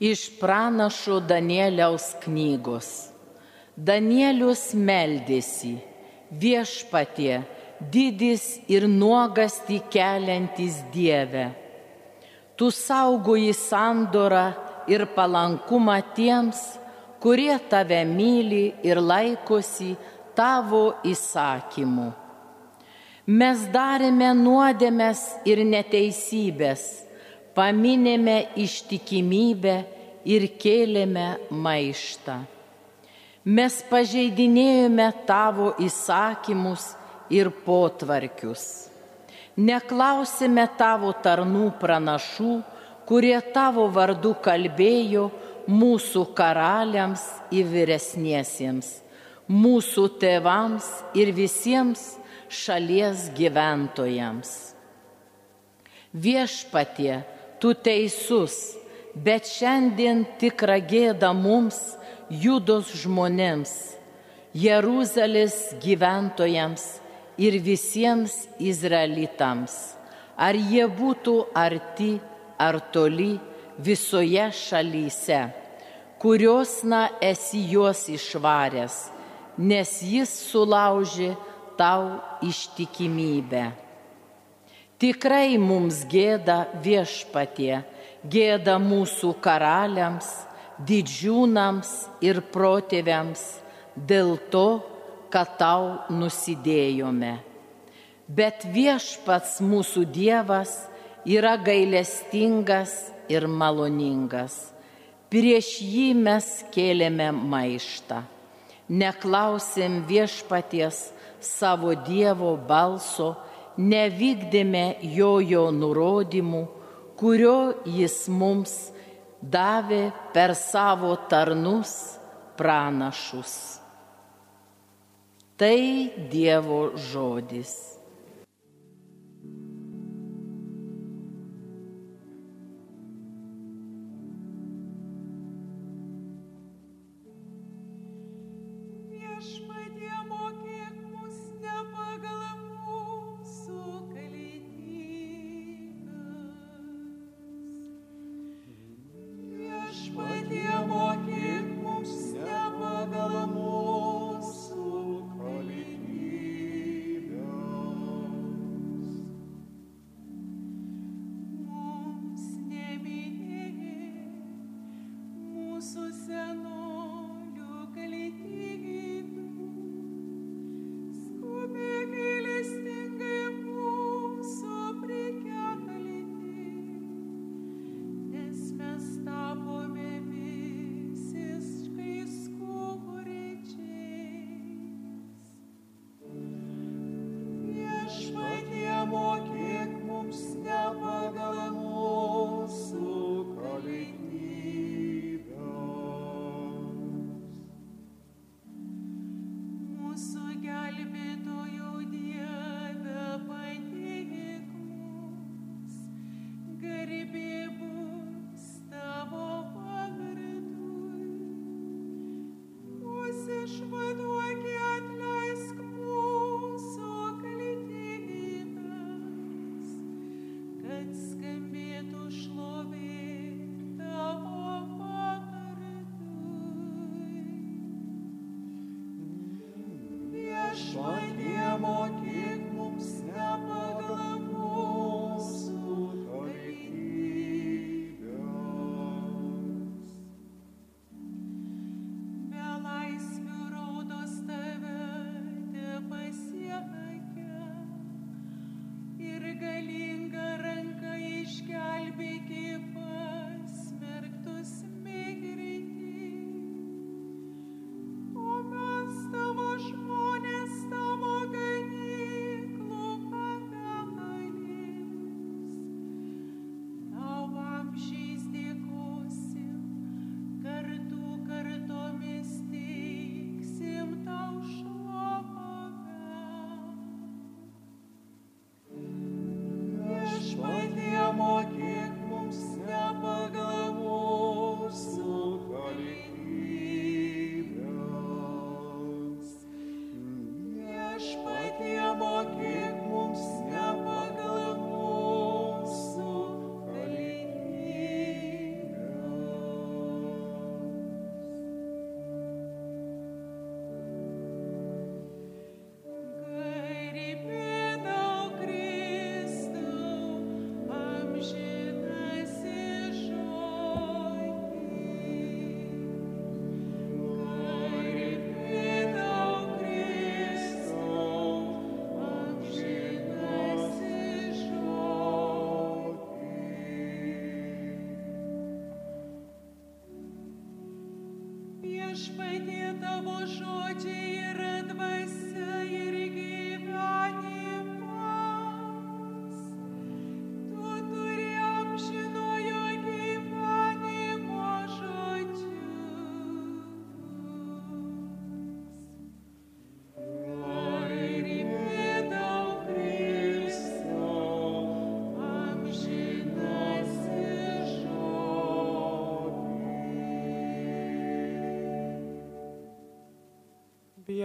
Iš pranašo Danieliaus knygos. Danielius meldėsi, viešpatie, didis ir nuogasti keliantis Dieve. Tu saugoji sandorą ir palankumą tiems, kurie tave myli ir laikosi tavo įsakymų. Mes darėme nuodėmės ir neteisybės, paminėme ištikimybę ir kėlėme maištą. Mes pažeidinėjome tavo įsakymus ir potvarkius. Neklausime tavo tarnų pranašų, kurie tavo vardu kalbėjo mūsų karaliams ir vyresniesiems, mūsų tėvams ir visiems šalies gyventojams. Viešpatie, tu teisus, bet šiandien tikra gėda mums, judos žmonėms, Jeruzalės gyventojams ir visiems izraelitams, ar jie būtų arti ar toli visoje šalyse, kurios na esi juos išvaręs, nes jis sulaužė tau ištikimybę. Tikrai mums gėda viešpatie, gėda mūsų karaliams, didžiūnams ir protėviams dėl to, kad tau nusidėjome. Bet viešpats mūsų Dievas yra gailestingas ir maloningas. Prieš jį mes kėlėme maištą. Neklausėm viešpaties, savo Dievo balso, nevykdėme jojo nurodymų, kurio jis mums davė per savo tarnus pranašus. Tai Dievo žodis.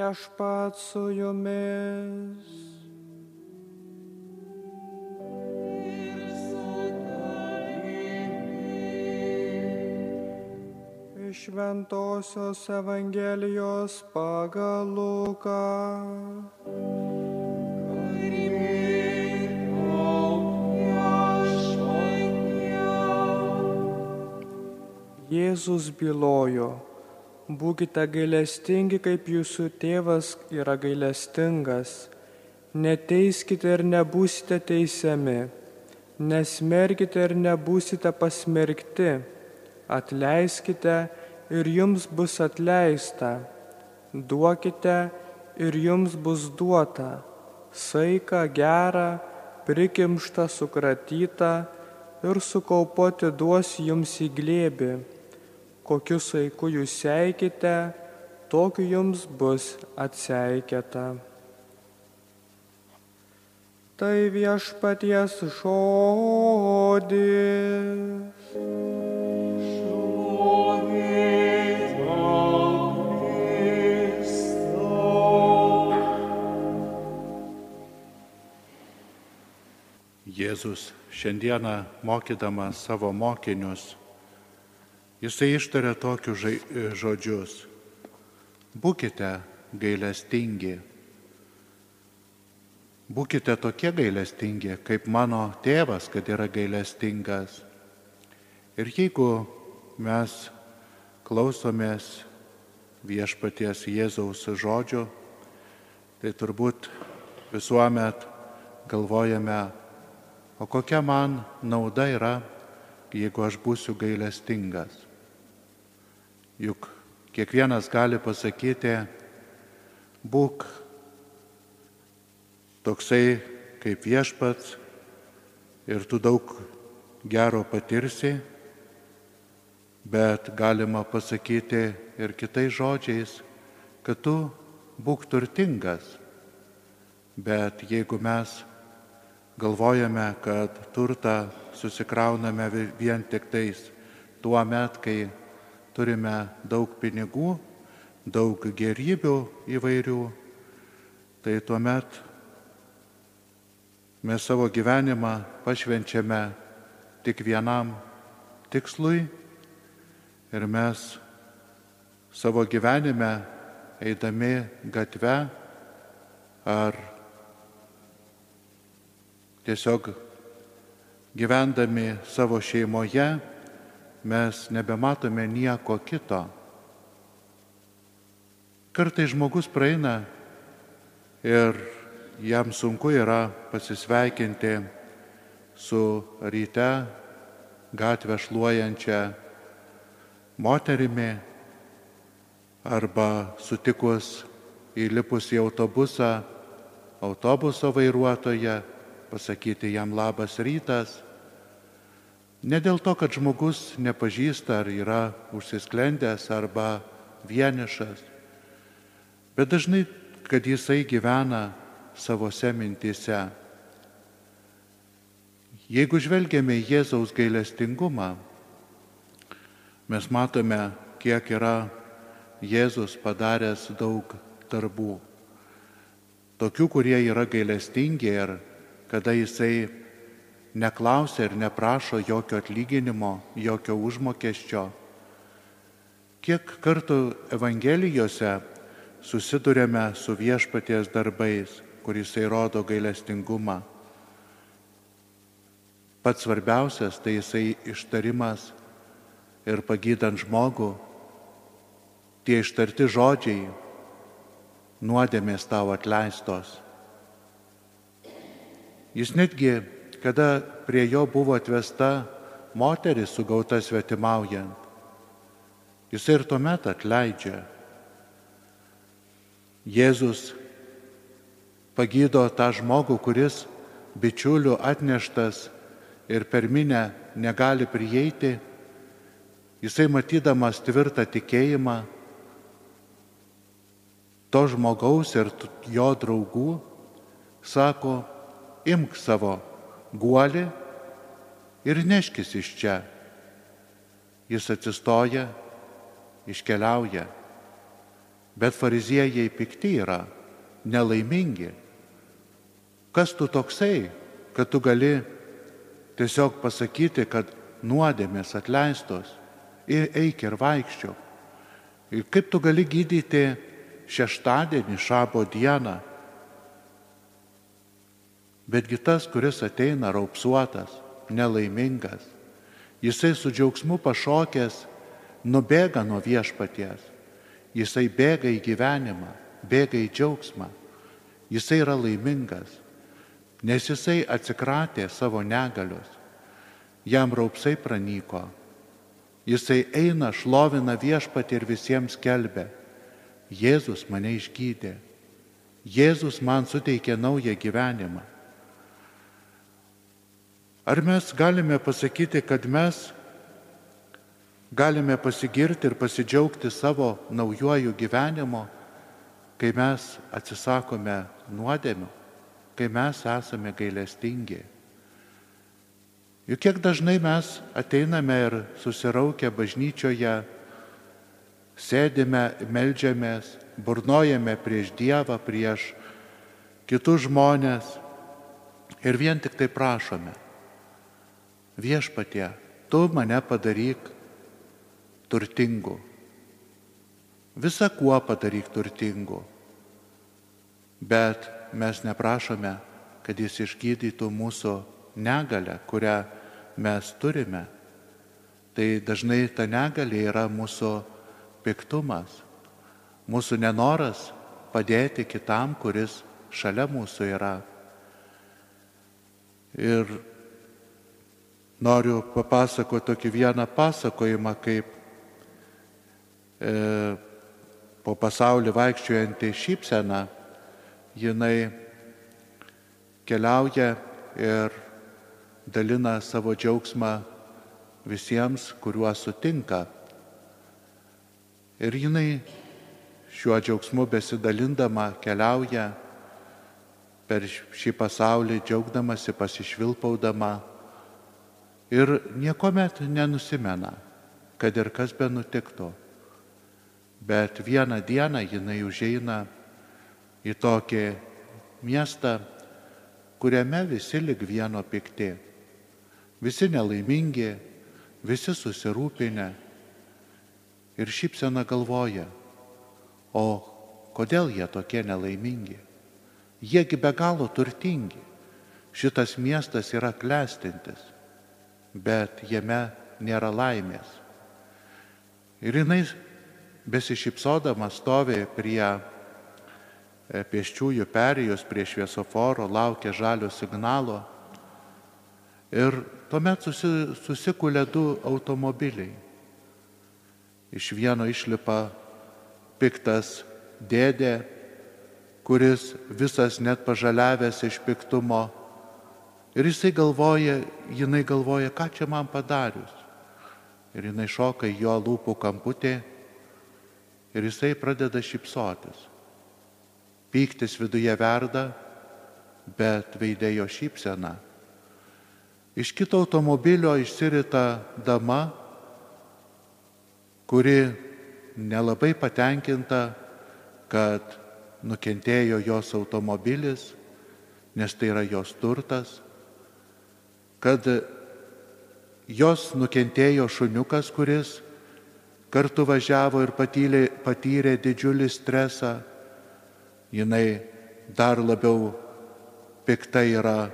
Viešpat su jumis. Iš Šventojios Evangelijos pagal Luką. Jėzus bylojo, būkite gailestingi, kaip jūsų tėvas yra gailestingas. Neteiskite ir nebūsite teisiami, nesmerkite ir nebūsite pasmerkti, atleiskite ir jums bus atleista, duokite ir jums bus duota, saika gera, prikimšta, sukratyta ir sukaupoti duos jums į glėbį kokiu saiku jūs seikite, tokiu jums bus atseikėta. Tai viešpaties žodis. Jėzus šiandieną mokydamas savo mokinius, jisai ištarė tokius žai- žodžius. Būkite gailestingi. Būkite tokie gailestingi, kaip mano tėvas, kad yra gailestingas. Ir jeigu mes klausomės viešpaties Jėzaus žodžių, tai turbūt visuomet galvojame, o kokia man nauda yra, jeigu aš būsiu gailestingas. Juk kiekvienas gali pasakyti, būk toksai kaip viešpats ir tu daug gero patirsi, bet galima pasakyti ir kitais žodžiais, kad tu būk turtingas. Bet jeigu mes galvojame, kad turtą susikrauname vi- vien tik tais tuo met, kai turime daug pinigų, daug gerybių įvairių, tai tuomet mes savo gyvenimą pašvenčiame tik vienam tikslui ir mes savo gyvenime eidami gatve ar tiesiog gyvendami savo šeimoje mes nebematome nieko kito. Kartai žmogus praeina ir jam sunku yra pasisveikinti su ryte gatvę šluojančia moterimi arba sutikus įlipus į autobusą autobuso vairuotoją, pasakyti jam labas rytas. Ne dėl to, kad žmogus nepažįsta ar yra užsisklendęs arba vienišas, bet dažnai, kad jisai gyvena savose mintise. Jeigu žvelgiame į Jėzaus gailestingumą, mes matome, kiek yra Jėzus padaręs daug darbų. Tokių, kurie yra gailestingi ir kada jisai neklausia ir neprašo jokio atlyginimo, jokio užmokesčio. Kiek kartų Evangelijose susidurėme su viešpaties darbais, kur jisai rodo gailestingumą. Pats svarbiausias tai jisai ištarimas ir pagydant žmogų, tie ištarti žodžiai, nuodėmės tau atleistos. Jis netgi, kada prie jo buvo atvesta moteris sugauta svetimaujant, Jis ir tuomet atleidžia. Jėzus pagydo tą žmogų, kuris bičiulių atneštas ir per minę negali prieiti. Jisai matydamas tvirtą tikėjimą to žmogaus ir jo draugų, sako, imk savo guolį ir neškis iš čia. Jis atsistoja, iškeliauja. Bet fariziejai pikti yra, nelaimingi. Kas tu toksai, kad tu gali tiesiog pasakyti, kad nuodėmės atleistos ir eik ir vaikščiok. Ir kaip tu gali gydyti šeštadienį, šabo dieną. Betgi tas, kuris ateina raupsuotas, nelaimingas, jisai su džiaugsmu pašokęs nubėga nuo viešpaties, jisai bėga į gyvenimą, bėga į džiaugsmą, jisai yra laimingas, nes jisai atsikratė savo negalios, jam raupsai pranyko, jisai eina, šlovina viešpatį ir visiems kelbė, Jėzus mane išgydė, Jėzus man suteikė naują gyvenimą. Ar mes galime pasakyti, kad mes galime pasigirti ir pasidžiaugti savo naujoju gyvenimu, kai mes atsisakome nuodėmių, kai mes esame gailestingi. Juk kiek dažnai mes ateiname ir susiraukę bažnyčioje, sėdime, melžiamės, burnojame prieš Dievą, prieš kitus žmonės ir vien tik tai prašome. Viešpatie, tu mane padaryk turtingu. Visa kuo padaryk turtingu. Bet mes neprašome, kad jis išgydytų mūsų negalę, kurią mes turime. Tai dažnai ta negalė yra mūsų piktumas, mūsų nenoras padėti kitam, kuris šalia mūsų yra. Ir noriu papasakoti tokį vieną pasakojimą, kaip e, po pasaulį vaikščiojantį šypseną, jinai keliauja ir dalina savo džiaugsmą visiems, kuriuos sutinka. Ir jinai šiuo džiaugsmu besidalindama keliauja per šį pasaulį, džiaugdamasi, pasišvilpaudama ir niekuomet nenusimena, kad ir kas be nutiktų. Bet vieną dieną jinai užeina į tokį miestą, kuriame visi lik vieno pikti, visi nelaimingi, visi susirūpinę ir šypsena galvoja, o kodėl jie tokie nelaimingi? Jiegi be galo turtingi. Šitas miestas yra klestintis, bet jame nėra laimės. Ir jinai besišypsodama stovi prie e, pėsčiųjų perijos, prie šviesoforo, laukia žalio signalo. Ir tuomet susi, susikulė du automobiliai. Iš vieno išlipa piktas dėdė, kuris visas net pažaliavęs iš piktumo. Ir jisai galvoja, jinai galvoja, ką čia man padarius. Ir jinai šoka į jo lūpų kamputį ir jisai pradeda šypsotis. Pyktis viduje verda, bet veidėjo šypsena. Iš kito automobilio išsirita dama, kuri nelabai patenkinta, kad nukentėjo jos automobilis, nes tai yra jos turtas, kad jos nukentėjo šuniukas, kuris kartu važiavo ir patyrė, patyrė didžiulį stresą, jinai dar labiau pikta yra,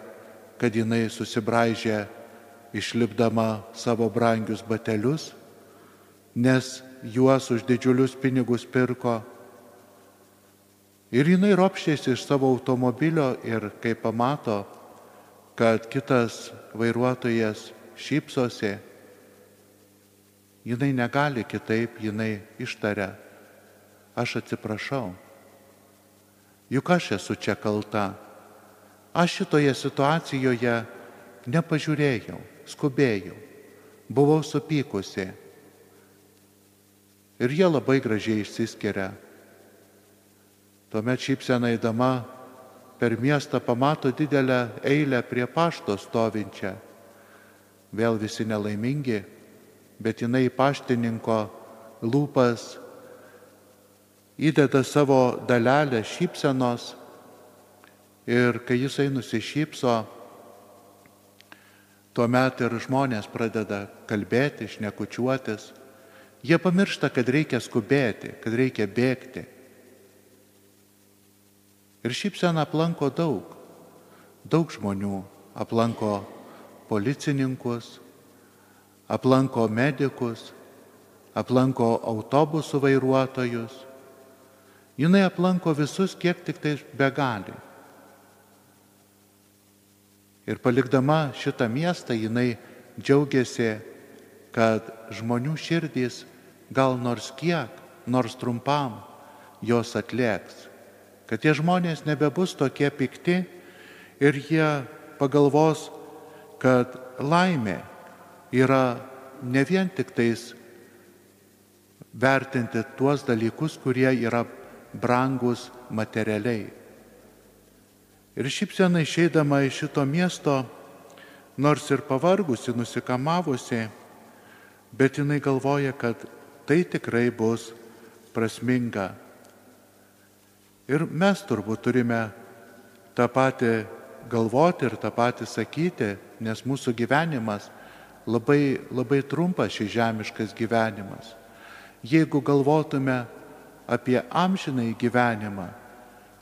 kad jinai susibražė išlipdama savo brangius batelius nes juos už didžiulius pinigus pirko. Ir jinai ropščiasi iš savo automobilio ir kai pamato, kad kitas vairuotojas šypsosi, jinai negali kitaip, jinai ištaria, aš atsiprašau. Juk aš esu čia kalta. Aš šitoje situacijoje nepažiūrėjau, skubėjau, buvau supykusi. Ir jie labai gražiai išsiskiria. Tuomet šypsena įdama per miestą pamato didelę eilę prie pašto stovinčią. Vėl visi nelaimingi, bet jinai paštininko lūpas įdeda savo dalelę šypsenos ir kai jisai nusišypso, tuomet ir žmonės pradeda kalbėti, šnekučiuotis. Jie pamiršta, kad reikia skubėti, kad reikia bėgti. Ir šypsena aplanko daug. Daug žmonių aplanko policininkus, aplanko medikus, aplanko autobusų vairuotojus, jinai aplanko visus, kiek tik tai begali. Ir palikdama šitą miestą, jinai džiaugiasi, kad žmonių širdys gal nors kiek, nors trumpam jos atlieks, kad tie žmonės nebebus tokie pikti ir jie pagalvos, kad laimė yra ne vien tik tais vertinti tuos dalykus, kurie yra brangus materialiai. Ir šypsena išeidama iš šito miesto, nors ir pavargusi, nusikamavusi, bet jinai galvoja, kad tai tikrai bus prasminga. Ir mes turbūt turime tą patį galvoti ir tą patį sakyti, nes mūsų gyvenimas labai, labai trumpas šis žemiškas gyvenimas. Jeigu galvotume apie amžinai gyvenimą,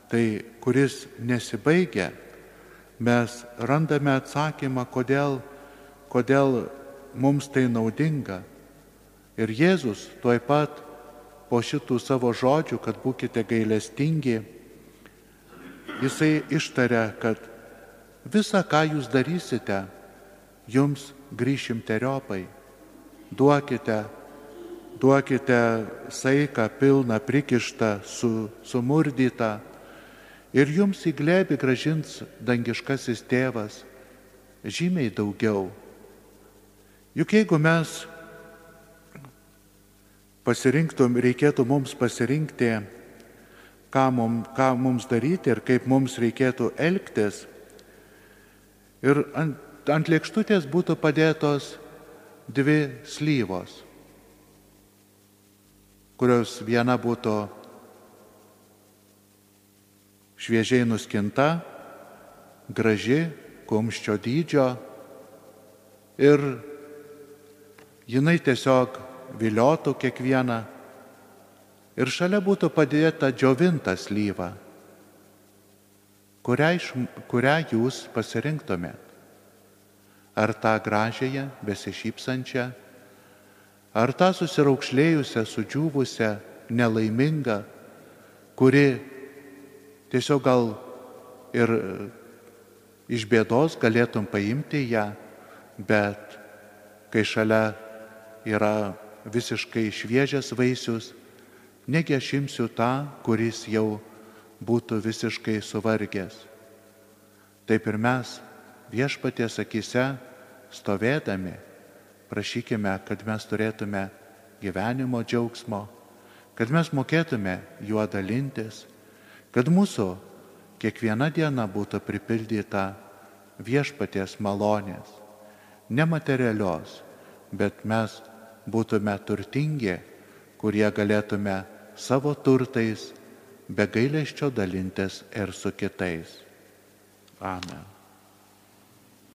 tai kuris nesibaigia, mes randame atsakymą, kodėl, kodėl mums tai naudinga. Ir Jėzus tuoj pat po šitų savo žodžių, kad būkite gailestingi, jisai ištaria, kad visa, ką jūs darysite, jums grįšim teriopai. Duokite, duokite saiką pilną, prikištą, su, sumurdytą ir jums į glėbį gražins dangiškasis tėvas žymiai daugiau. Juk jeigu mes pasirinktum, reikėtų mums pasirinkti, ką mums, ką mums daryti ir kaip mums reikėtų elgtis. Ir ant ant lėkštutės būtų padėtos dvi slyvos, kurios viena būtų šviežiai nuskinta, graži, kumščio dydžio ir jinai tiesiog viliotų kiekvieną ir šalia būtų padėta džiovinta slyva, kurią, kurią jūs pasirinktumėte ar tą gražiąją, besišypsančią, ar tą susiraukšlėjusią, sudžiūvusią, nelaimingą, kuri tiesiog gal ir iš bėdos galėtum paimti ją, bet kai šalia yra visiškai šviežias vaisius, negi aš imsiu tą, kuris jau būtų visiškai suvargęs. Taip ir mes viešpaties akise stovėdami, prašykime, kad mes turėtume gyvenimo džiaugsmo, kad mes mokėtume juo dalintis, kad mūsų kiekviena diena būtų pripildyta viešpaties malonės, nematerialios, bet mes būtume turtingi, kurie galėtume savo turtais be gailesčio dalintis ir su kitais. Amen.